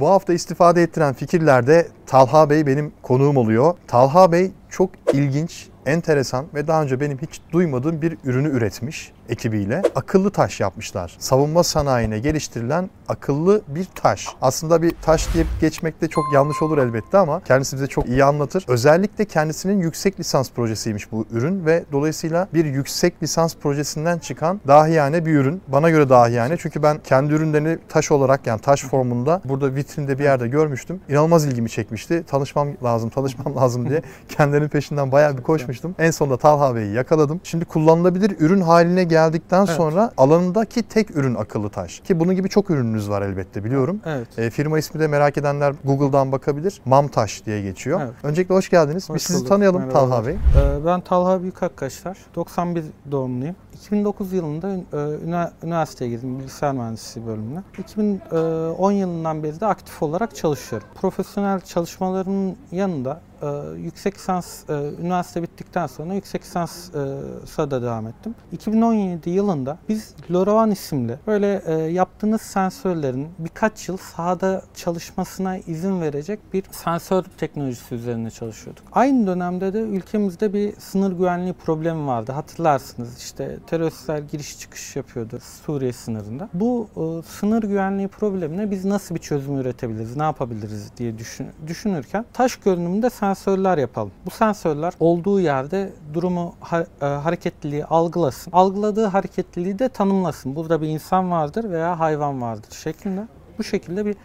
Bu hafta istifade ettiren fikirlerde Talha Bey benim konuğum oluyor. Talha Bey çok ilginç, enteresan ve daha önce benim hiç duymadığım bir ürünü üretmiş ekibiyle. Akıllı taş yapmışlar. Savunma sanayine geliştirilen akıllı bir taş. Aslında bir taş diye geçmek de çok yanlış olur elbette ama kendisi bize çok iyi anlatır. Özellikle kendisinin yüksek lisans projesiymiş bu ürün ve dolayısıyla bir yüksek lisans projesinden çıkan dahiyane bir ürün. Bana göre dahiyane çünkü ben kendi ürünlerini taş olarak yani taş formunda burada vitrinde bir yerde görmüştüm. İnanılmaz ilgimi çekmişti. Tanışmam lazım, tanışmam lazım diye kendilerinin peşinden bayağı bir koşmuştum. En sonunda Talha Bey'i yakaladım. Şimdi kullanılabilir ürün haline geldikten Evet. sonra alanındaki tek ürün akıllı taş. Ki bunun gibi çok ürününüz var elbette biliyorum. Evet. E, firma ismi de merak edenler Google'dan bakabilir. Mamtaş diye geçiyor. Evet. Öncelikle hoş geldiniz. Hoş Biz sizi bulduk. tanıyalım Merhabalar. Talha Bey. Ee, Ben Talha Büyükakkaşlar. 91 doğumluyum. 2009 yılında e, üniversiteye girdim bilgisayar mühendisliği bölümüne. 2010 yılından beri de aktif olarak çalışıyorum. Profesyonel çalışmalarımın yanında e, yüksek lisans, e, üniversite bittikten sonra yüksek lisansa da devam ettim. 2017 yılında biz LoRaWAN isimli böyle e, yaptığınız sensörlerin birkaç yıl sahada çalışmasına izin verecek bir sensör teknolojisi üzerine çalışıyorduk. Aynı dönemde de ülkemizde bir sınır güvenliği problemi vardı. Hatırlarsınız işte teröristler giriş çıkış yapıyordu Suriye sınırında. Bu e, sınır güvenliği problemine biz nasıl bir çözüm üretebiliriz, ne yapabiliriz diye düşün, düşünürken taş görünümünde sensörler yapalım. Bu sensörler olduğu yerde durumu ha- e, hareketliliği algılasın. Algıladığı hareketliliği de tanımlasın. Burada bir insan vardır veya hayvan vardır şeklinde. Bu şekilde bir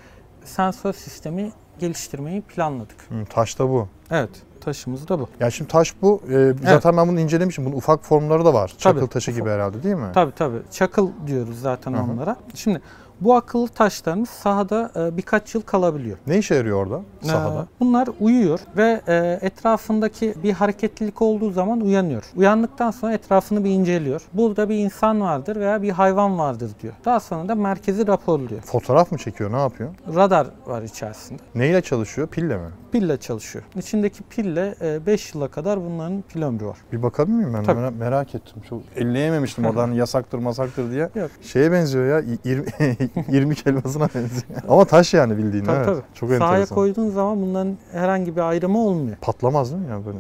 sensör sistemi geliştirmeyi planladık. Hı, taş da bu. Evet, taşımız da bu. Ya şimdi taş bu. E, zaten ben bunu incelemişim. Bunun ufak formları da var. Çakıl Tabii, taşı gibi ufak. herhalde değil mi? Tabii tabii. Çakıl diyoruz zaten Hı hı. onlara. Şimdi bu akıllı taşlarımız sahada e, birkaç yıl kalabiliyor. Ne işe yarıyor orada? Sahada. Ee, Bunlar uyuyor ve e, etrafındaki bir hareketlilik olduğu zaman uyanıyor. Uyandıktan sonra etrafını bir inceliyor. Burada bir insan vardır veya bir hayvan vardır diyor. Daha sonra da merkezi raporluyor. Fotoğraf mı çekiyor? Ne yapıyor? Radar var içerisinde. Neyle çalışıyor? Pille mi? Pille çalışıyor. İçindeki pille 5 yıla kadar bunların pil ömrü var. Bir bakabilir miyim ben? Tabii. Merak, merak ettim. Çok elleyememiştim oradan yasaktır masaktır diye. Yok. Şeye benziyor ya. 20 20 elmasına benziyor. Ama taş yani bildiğin. Tabii evet. tabii. Çok Sahaya enteresan. koyduğun zaman bunların herhangi bir ayrımı olmuyor. Patlamaz değil mi ya böyle?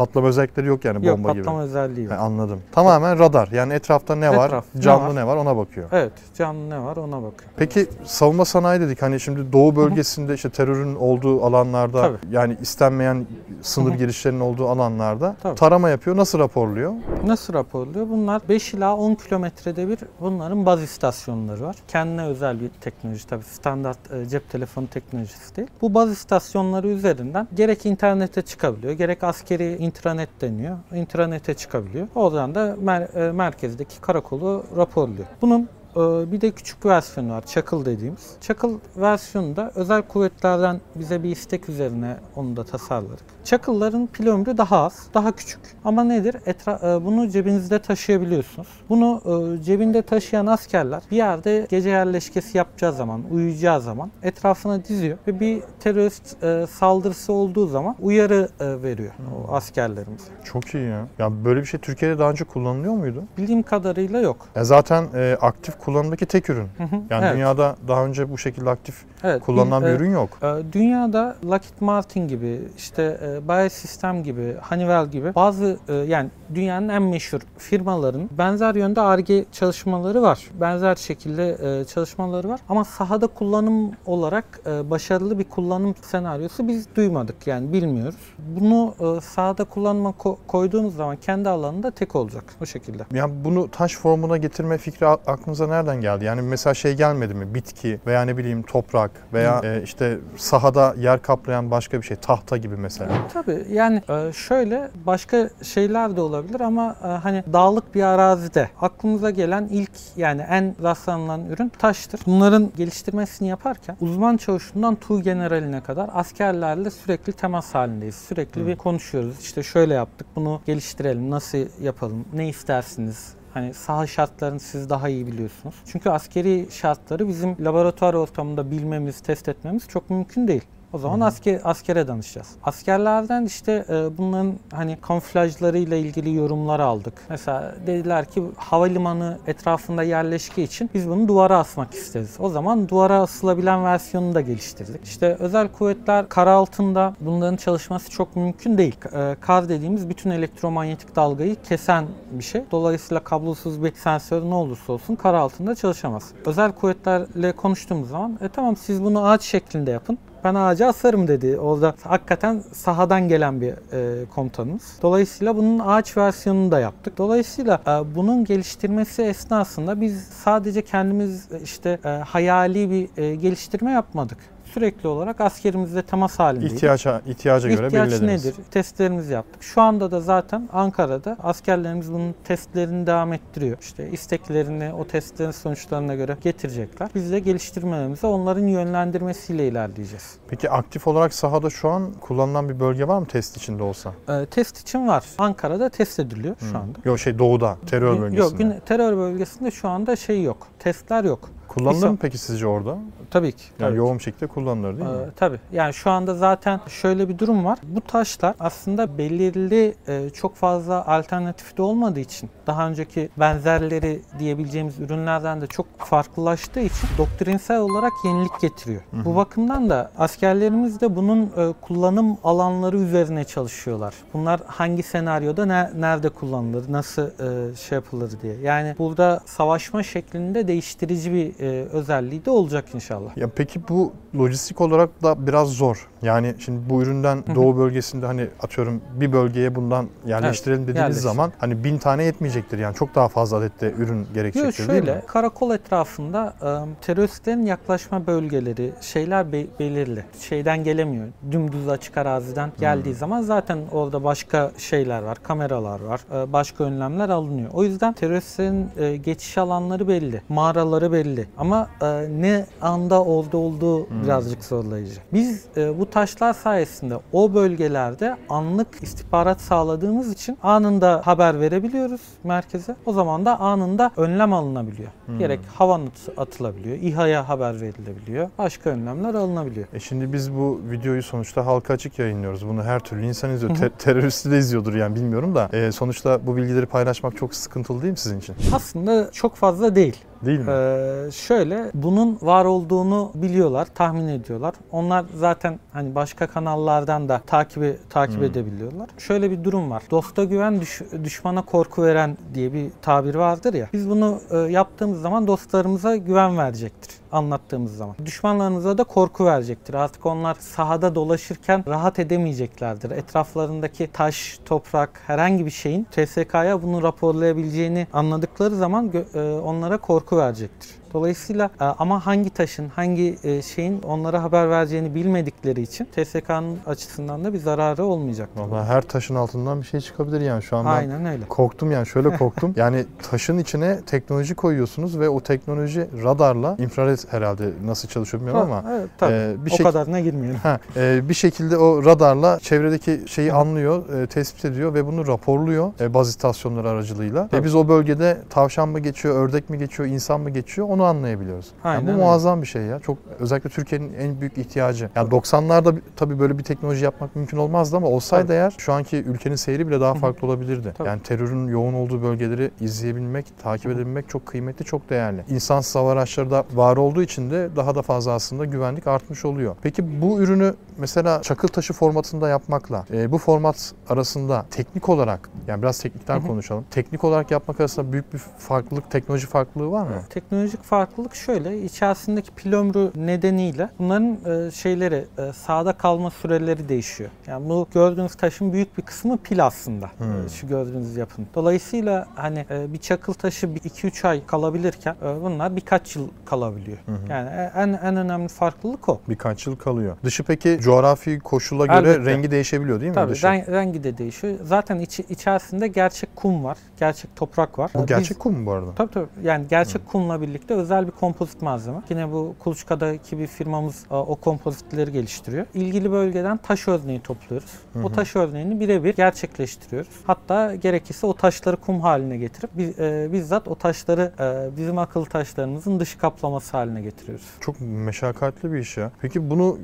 Patlama özellikleri yok yani Yok bomba gibi. patlama özelliği yok. Ha, anladım. Tamamen radar. Yani etrafta ne var, Etraf, ne canlı var? ne var ona bakıyor. Evet canlı ne var ona bakıyor. Peki savunma sanayi dedik hani şimdi doğu bölgesinde işte terörün olduğu alanlarda Tabii. yani istenmeyen sınır Hı girişlerinin olduğu alanlarda Tabii. tarama yapıyor. Nasıl raporluyor? Nasıl raporluyor? Bunlar 5 ila 10 kilometrede bir bunların baz istasyonları var. Kendine özel bir teknoloji tabii standart e, cep telefonu teknolojisi değil. Bu baz istasyonları üzerinden gerek internete çıkabiliyor, gerek askeri intranet deniyor. İntranete çıkabiliyor. Oradan da mer- e, merkezdeki karakolu raporluyor. Bunun bir de küçük versiyonu var. Çakıl dediğimiz. Çakıl versiyonunda özel kuvvetlerden bize bir istek üzerine onu da tasarladık. Çakılların pil ömrü daha az, daha küçük. Ama nedir? Etra- e, bunu cebinizde taşıyabiliyorsunuz. Bunu e, cebinde taşıyan askerler bir yerde gece yerleşkesi yapacağı zaman, uyuyacağı zaman etrafına diziyor ve bir terörist e, saldırısı olduğu zaman uyarı veriyor o askerlerimize. Çok iyi ya. Ya böyle bir şey Türkiye'de daha önce kullanılıyor muydu? Bildiğim kadarıyla yok. E zaten e, aktif kullanımdaki tek ürün. Hı hı, Yani evet, dünyada daha önce bu şekilde aktif evet. kullanılan bir e, ürün yok. Ee, Dünyada Lockheed Martin gibi, işte e, Biosystem gibi, Honeywell gibi bazı e, yani dünyanın en meşhur firmaların benzer yönde ARGE çalışmaları var. Benzer şekilde e, çalışmaları var. Ama sahada kullanım olarak e, başarılı bir kullanım senaryosu biz duymadık yani bilmiyoruz. Bunu e, sahada kullanıma ko- koyduğumuz zaman kendi alanında tek olacak o şekilde. Ya bunu taş formuna getirme fikri aklınıza nereden geldi? Yani mesela şey gelmedi mi? Bitki veya ne bileyim toprak veya e, işte sahada yer kaplayan başka bir şey. Tahta gibi mesela. Tabii yani e, şöyle başka şeyler de olabilir ama e, hani dağlık bir arazide aklımıza gelen ilk yani en rastlanılan ürün taştır. Bunların geliştirmesini yaparken uzman çavuşundan tuğ generaline kadar askerlerle sürekli temas halindeyiz. Sürekli bir konuşuyoruz. İşte şöyle yaptık bunu geliştirelim nasıl yapalım ne istersiniz Hani saha şartlarını siz daha iyi biliyorsunuz. Çünkü askeri şartları bizim laboratuvar ortamında bilmemiz, test etmemiz çok mümkün değil. O zaman asker askere danışacağız. Askerlerden işte e, bunların hani kamuflajlarıyla ilgili yorumlar aldık. Mesela dediler ki havalimanı etrafında yerleşke için biz bunu duvara asmak isteriz. O zaman duvara asılabilen versiyonunu da geliştirdik. İşte özel kuvvetler kara altında bunların çalışması çok mümkün değil. E, kar dediğimiz bütün elektromanyetik dalgayı kesen bir şey. Dolayısıyla kablosuz bir sensör ne olursa olsun kara altında çalışamaz. Özel kuvvetlerle konuştuğumuz zaman e tamam siz bunu ağaç şeklinde yapın. Ben ağaca asarım dedi. Orada hakikaten sahadan gelen bir e, komutanımız. Dolayısıyla bunun ağaç versiyonunu da yaptık. Dolayısıyla e, bunun geliştirmesi esnasında biz sadece kendimiz işte e, hayali bir e, geliştirme yapmadık. Sürekli olarak askerimizle temas halindeydik. İhtiyaca, ihtiyaca göre İhtiyaç belirlediniz. nedir? Testlerimizi yaptık. Şu anda da zaten Ankara'da askerlerimiz bunun testlerini devam ettiriyor. İşte isteklerini o testlerin sonuçlarına göre getirecekler. Biz de geliştirmelerimize onların yönlendirmesiyle ilerleyeceğiz. Peki aktif olarak sahada şu an kullanılan bir bölge var mı test içinde olsa? Ee, test için var. Ankara'da test ediliyor şu anda. Yok şey doğuda, terör bölgesinde. Yok, gün- terör bölgesinde şu anda şey yok. Testler yok. Kullanılır mı peki sizce orada? Tabii ki. Yani tabii. yoğun bir şekilde kullanılır değil mi? Ee, tabii. Yani şu anda zaten şöyle bir durum var. Bu taşlar aslında belirli e, çok fazla alternatifi de olmadığı için daha önceki benzerleri diyebileceğimiz ürünlerden de çok farklılaştığı için doktrinsel olarak yenilik getiriyor. Bu bakımdan da askerlerimiz de bunun e, kullanım alanları üzerine çalışıyorlar. Bunlar hangi senaryoda ne, nerede kullanılır, nasıl e, şey yapılır diye. Yani burada savaşma şeklinde değiştirici bir e, özelliği de olacak inşallah. Ya peki bu lojistik olarak da biraz zor. Yani şimdi bu üründen doğu bölgesinde hani atıyorum bir bölgeye bundan yerleştirelim dediğiniz yerleştir. zaman hani bin tane yetmeyecektir. Yani çok daha fazla adette ürün gerekecektir değil mi? şöyle karakol etrafında e, teröristlerin yaklaşma bölgeleri şeyler be- belirli. Şeyden gelemiyor. Dümdüz açık araziden geldiği zaman zaten orada başka şeyler var. Kameralar var. e, başka önlemler alınıyor. O yüzden teröristlerin e, geçiş alanları belli. Mağaraları belli. Ama e, ne anda orada olduğu birazcık zorlayıcı. Biz e, bu taşlar sayesinde o bölgelerde anlık istihbarat sağladığımız için anında haber verebiliyoruz merkeze. O zaman da anında önlem alınabiliyor. Gerek havan at- atılabiliyor, İHA'ya haber verilebiliyor. Başka önlemler alınabiliyor. E şimdi biz bu videoyu sonuçta halka açık yayınlıyoruz. Bunu her türlü insan izliyor. Te- teröristi de izliyordur yani bilmiyorum da. E, sonuçta bu bilgileri paylaşmak çok sıkıntılı değil mi sizin için? Aslında çok fazla değil. Değil mi? Ee, şöyle bunun var olduğunu biliyorlar, tahmin ediyorlar. Onlar zaten hani başka kanallardan da takibi takip Hmm. edebiliyorlar. Şöyle bir durum var. Dosta güven düş- düşmana korku veren diye bir tabir vardır ya. Biz bunu e, yaptığımız zaman dostlarımıza güven verecektir anlattığımız zaman. Düşmanlarımıza da korku verecektir. Artık onlar sahada dolaşırken rahat edemeyeceklerdir. Etraflarındaki taş, toprak, herhangi bir şeyin TSK'ya bunu raporlayabileceğini anladıkları zaman e, onlara korku verecektir. Dolayısıyla e, ama hangi taşın, hangi e, şeyin onlara haber vereceğini bilmedikleri için TSK'nın açısından da bir zararı olmayacak. Vallahi her taşın altından bir şey çıkabilir yani şu an ben Aynen öyle. Korktum yani şöyle korktum. yani taşın içine teknoloji koyuyorsunuz ve o teknoloji radarla infrared herhalde nasıl çalışıyor bilmiyorum ama evet, tabii. e, bir o şek- kadarına girmeyelim. Ha, e, bir şekilde o radarla çevredeki şeyi anlıyor, e, tespit ediyor ve bunu raporluyor e, baz istasyonları aracılığıyla. Ve Tabii. biz o bölgede tavşan mı geçiyor, ördek mi geçiyor, insan mı geçiyor onu anlayabiliyoruz. Yani Aynen bu öyle. muazzam bir şey ya. Çok özellikle Türkiye'nin en büyük ihtiyacı. Yani 90'larda bir- tabii böyle bir teknoloji yapmak mümkün olmazdı ama olsaydı Tabii. eğer şu anki ülkenin seyri bile daha farklı olabilirdi. Tabii. Yani terörün yoğun olduğu bölgeleri izleyebilmek, takip edebilmek çok kıymetli, çok değerli. İnsansız hava araçları da var olduğu için de daha da fazla aslında güvenlik artmış oluyor. Peki bu ürünü mesela çakıl taşı formatında yapmakla e, bu format arasında teknik olarak yani biraz teknikten konuşalım. Teknik olarak yapmak arasında büyük bir farklılık, teknoloji farklılığı var mı? Teknolojik farklılık şöyle, içerisindeki pil ömrü nedeniyle bunların e, şeyleri, e, sağda kalma süreleri değişiyor. Yani bu gördüğünüz taşın büyük bir kısmı pil aslında. Hmm. e, Şu gördüğünüz yapın. Dolayısıyla hani e, bir çakıl taşı bir 2-3 ay kalabilirken e, bunlar birkaç yıl kalabiliyor. Hı hı. Yani e, en en önemli farklılık o. Birkaç yıl kalıyor. Dışı peki coğrafi koşula göre Elbette. rengi değişebiliyor değil mi Tabii dışı? ren- rengi de değişiyor. Zaten içi, içerisinde gerçek kum var, gerçek toprak var. Bu E, biz- gerçek kum mu bu arada? Tabii tabii. Yani gerçek kumla birlikte özel bir kompozit malzeme. Yine bu Kuluçka'daki bir firmamız e, o kompozitleri geliştiriyor. İlgili bölgeden taş örneği topluyoruz. O taş örneğini birebir gerçekleştiriyoruz. Hatta gerekirse o taşları kum haline getirip biz- e, bizzat o taşları e, bizim akıllı taşlarımızın dış kaplaması haline getiriyoruz. Çok meşakkatli bir iş ya. Peki bunu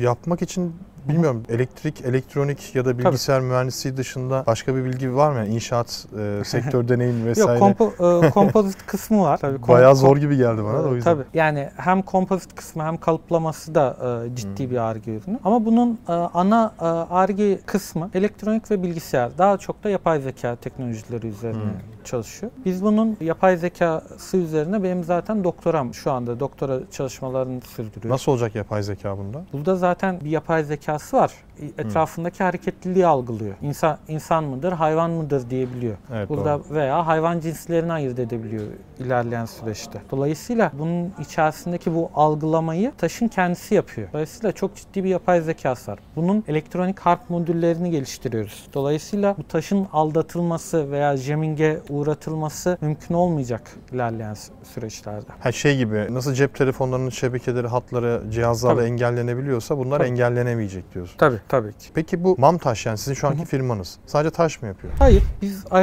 yapmak için bilmiyorum elektrik, elektronik ya da bilgisayar mühendisliği dışında başka bir bilgi var mı? Yani inşaat e, sektör deneyim vesaire. Yok kompo, e, kompozit kısmı var. Tabii, kom- Bayağı zor gibi geldi bana da o Ee, yüzden. Tabii. Yani hem kompozit kısmı hem kalıplaması da e, ciddi bir arge ürünü. Ama bunun e, ana e, arge kısmı elektronik ve bilgisayar. Daha çok da yapay zeka teknolojileri üzerine Hmm. çalışıyor. Biz bunun yapay zekası üzerine benim zaten doktoram şu anda doktora çalışmalarını sürdürüyorum. Nasıl olacak yapay zeka bunda? Burada zaten bir yapay zekası var. Etrafındaki hareketliliği algılıyor. İnsan insan mıdır, hayvan mıdır diyebiliyor. Evet Burada doğru. veya hayvan cinslerini ayırt edebiliyor ilerleyen süreçte. Dolayısıyla bunun içerisindeki bu algılamayı taşın kendisi yapıyor. Dolayısıyla çok ciddi bir yapay zekası var. Bunun elektronik harp modüllerini geliştiriyoruz. Dolayısıyla bu taşın aldatılması veya jamming'e uğratılması mümkün olmayacak ilerleyen sü- süreçlerde. Ha şey gibi nasıl cep telefonlarının şebekeleri, hatları, cihazlarla Tabii. engellenebiliyorsa bunlar Tabii. engellenemeyecek diyorsun. Tabii tabii ki. Peki bu MAMTAŞ yani sizin şu anki Hı hı. firmanız sadece taş mı yapıyor? Hayır, biz I-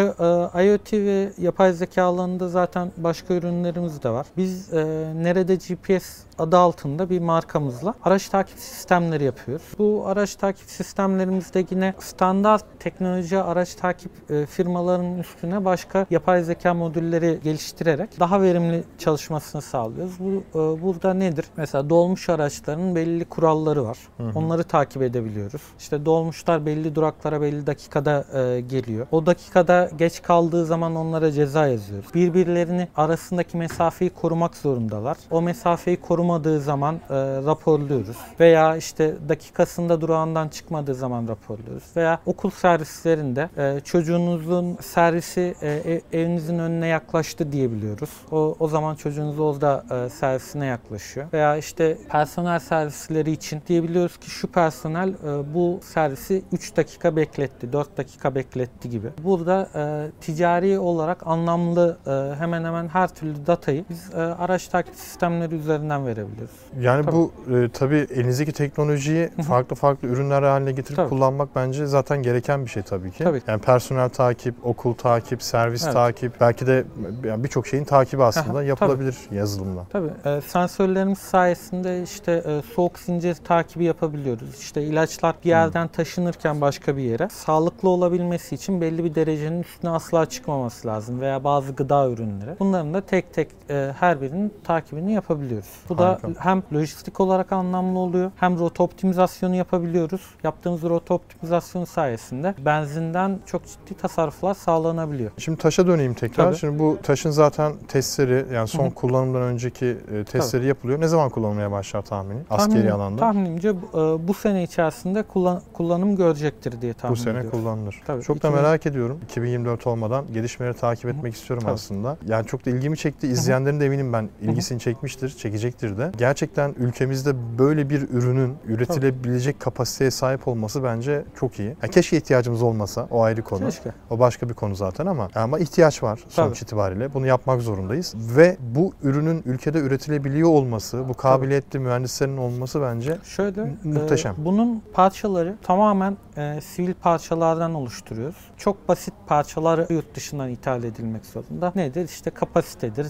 e, IoT ve yapay zeka alanında zaten başka ürünlerimiz de var. Biz e, nerede GPS adı altında bir markamızla araç takip sistemleri yapıyoruz. Bu araç takip sistemlerimizde yine standart teknoloji araç takip e, firmalarının üstüne başka yapay zeka modülleri geliştirerek daha verimli çalışmasını sağlıyoruz. Bu e, burada nedir? Mesela dolmuş araçların belli kuralları var. Onları takip edebiliyoruz. İşte dolmuşlar belli duraklara belli dakikada e, geliyor. O dakikada geç kaldığı zaman onlara ceza yazıyoruz. Birbirlerini arasındaki mesafeyi korumak zorundalar. O mesafeyi korumadığı zaman e, raporluyoruz. Veya işte dakikasında durağından çıkmadığı zaman raporluyoruz. Veya okul servislerinde e, çocuğunuzun servisi e, ev- evinizin önüne yaklaştı diyebiliyoruz. O, o zaman çocuğunuz orada e, servisine yaklaşıyor. Veya işte personel servisleri için diyebiliyoruz ki şu personel e, bu servisi 3 dakika bekletti, 4 dakika bekletti gibi. Burada e, ticari olarak anlamlı e, hemen hemen her türlü datayı biz e, araç takip sistemleri üzerinden verebiliyoruz. Yani Tabii. bu e, tabii elinizdeki teknolojiyi farklı farklı ürünler haline getirip Tabii. kullanmak bence zaten gereken bir şey tabii ki. Tabii. Yani personel takip, okul takip, servis Evet. takip, belki de yani birçok şeyin takibi aslında yapılabilir yazılımla. Tabii e, sensörlerimiz sayesinde işte e, soğuk zincir takibi yapabiliyoruz. İşte ilaçlar bir yerden taşınırken başka bir yere sağlıklı olabilmesi için belli bir derecenin üstüne asla çıkmaması lazım veya bazı gıda ürünleri. Bunların da tek tek e, her birinin takibini yapabiliyoruz. Bu Harika. da hem lojistik olarak anlamlı oluyor hem rota optimizasyonu yapabiliyoruz. Yaptığımız rota optimizasyonu sayesinde benzinden çok ciddi tasarruflar sağlanabiliyor. Şimdi taşa döneyim tekrar. Tabii. Şimdi bu taşın zaten testleri yani son kullanımdan önceki e, testleri yapılıyor. Ne zaman kullanılmaya başlar tahmini? Askeri Tahminim- alanda. Tahminimce bu- e, bu sene içerisinde kullan- kullanım görecektir diye tahmin bu sene ediyorum. kullanılır. Tabii, çok da 2000 merak ediyorum. 2024 olmadan gelişmeleri takip etmek istiyorum Tabii. aslında. Yani çok da ilgimi çekti. İzleyenlerin de eminim ben ilgisini çekmiştir, çekecektir de. Gerçekten ülkemizde böyle bir ürünün üretilebilecek kapasiteye sahip olması bence çok iyi. Yani keşke ihtiyacımız olmasa. O ayrı konu. Keşke. O başka bir konu zaten ama ama ihtiyaç var sonuç Tabii. itibariyle. Bunu yapmak zorundayız ve bu ürünün ülkede üretilebiliyor olması, bu kabiliyetli mühendislerin olması bence Şöyle Mu- muhteşem. e, bunun parçaları tamamen e, sivil parçalardan oluşturuyoruz. Çok basit parçalar yurt dışından ithal edilmek zorunda. Nedir? İşte kapasitedir,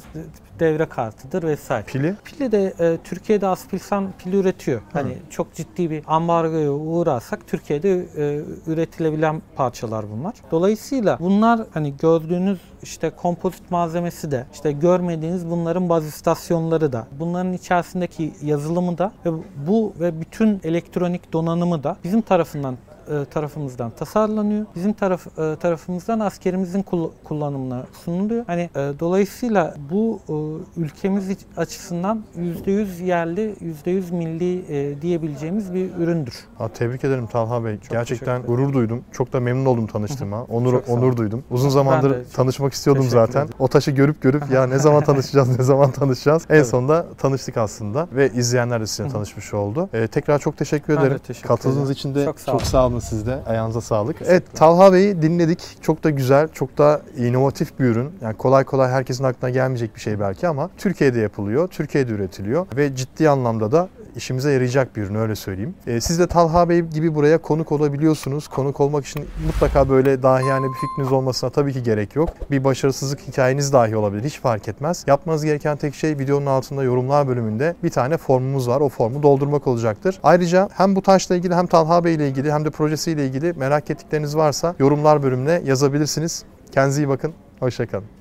devre kartıdır vesaire. pili Pili de e, Türkiye'de Aspilsan pil üretiyor. Hani çok ciddi bir ambargoya uğrarsak Türkiye'de e, üretilebilen parçalar bunlar. Dolayısıyla bunlar hani gördüğünüz işte kompozit malzemesi de işte görmediğiniz bunların baz istasyonları da bunların içerisindeki yazılımı da ve bu ve bütün elektronik donanımı da bizim tarafından tarafımızdan tasarlanıyor. Bizim taraf e, tarafımızdan askerimizin kul- kullanımına sunuluyor. Hani e, dolayısıyla bu e, ülkemiz açısından %100 yerli, %100 milli e, diyebileceğimiz bir üründür. Ha, tebrik ederim Talha Bey. teşekkür Gerçekten gurur duydum. Çok da memnun oldum tanıştığıma. Onur Çok onur duydum. Uzun zamandır çok tanışmak istiyordum zaten. ederim. O taşı görüp görüp ya ne zaman tanışacağız, ne zaman tanışacağız. En Tabii. sonunda tanıştık aslında ve izleyenler de sizinle tanışmış oldu. Ee, tekrar çok teşekkür ederim. teşekkür Katıldığınız ederim. için de Çok sağ çok sağ olun olsun sizde. Ayağınıza sağlık. Evet Talha Bey'i dinledik. Çok da güzel, çok da inovatif bir ürün. Yani kolay kolay herkesin aklına gelmeyecek bir şey belki ama Türkiye'de yapılıyor, Türkiye'de üretiliyor ve ciddi anlamda da işimize yarayacak bir ürün öyle söyleyeyim. Ee, siz de Talha Bey gibi buraya konuk olabiliyorsunuz. Konuk olmak için mutlaka böyle dahiyane bir fikriniz olmasına tabii ki gerek yok. Bir başarısızlık hikayeniz dahi olabilir. Hiç fark etmez. Yapmanız gereken tek şey videonun altında yorumlar bölümünde bir tane formumuz var. O formu doldurmak olacaktır. Ayrıca hem bu taşla ilgili hem Talha Bey ile ilgili hem de projesiyle ilgili merak ettikleriniz varsa yorumlar bölümüne yazabilirsiniz. Kendinize iyi bakın. Hoşçakalın.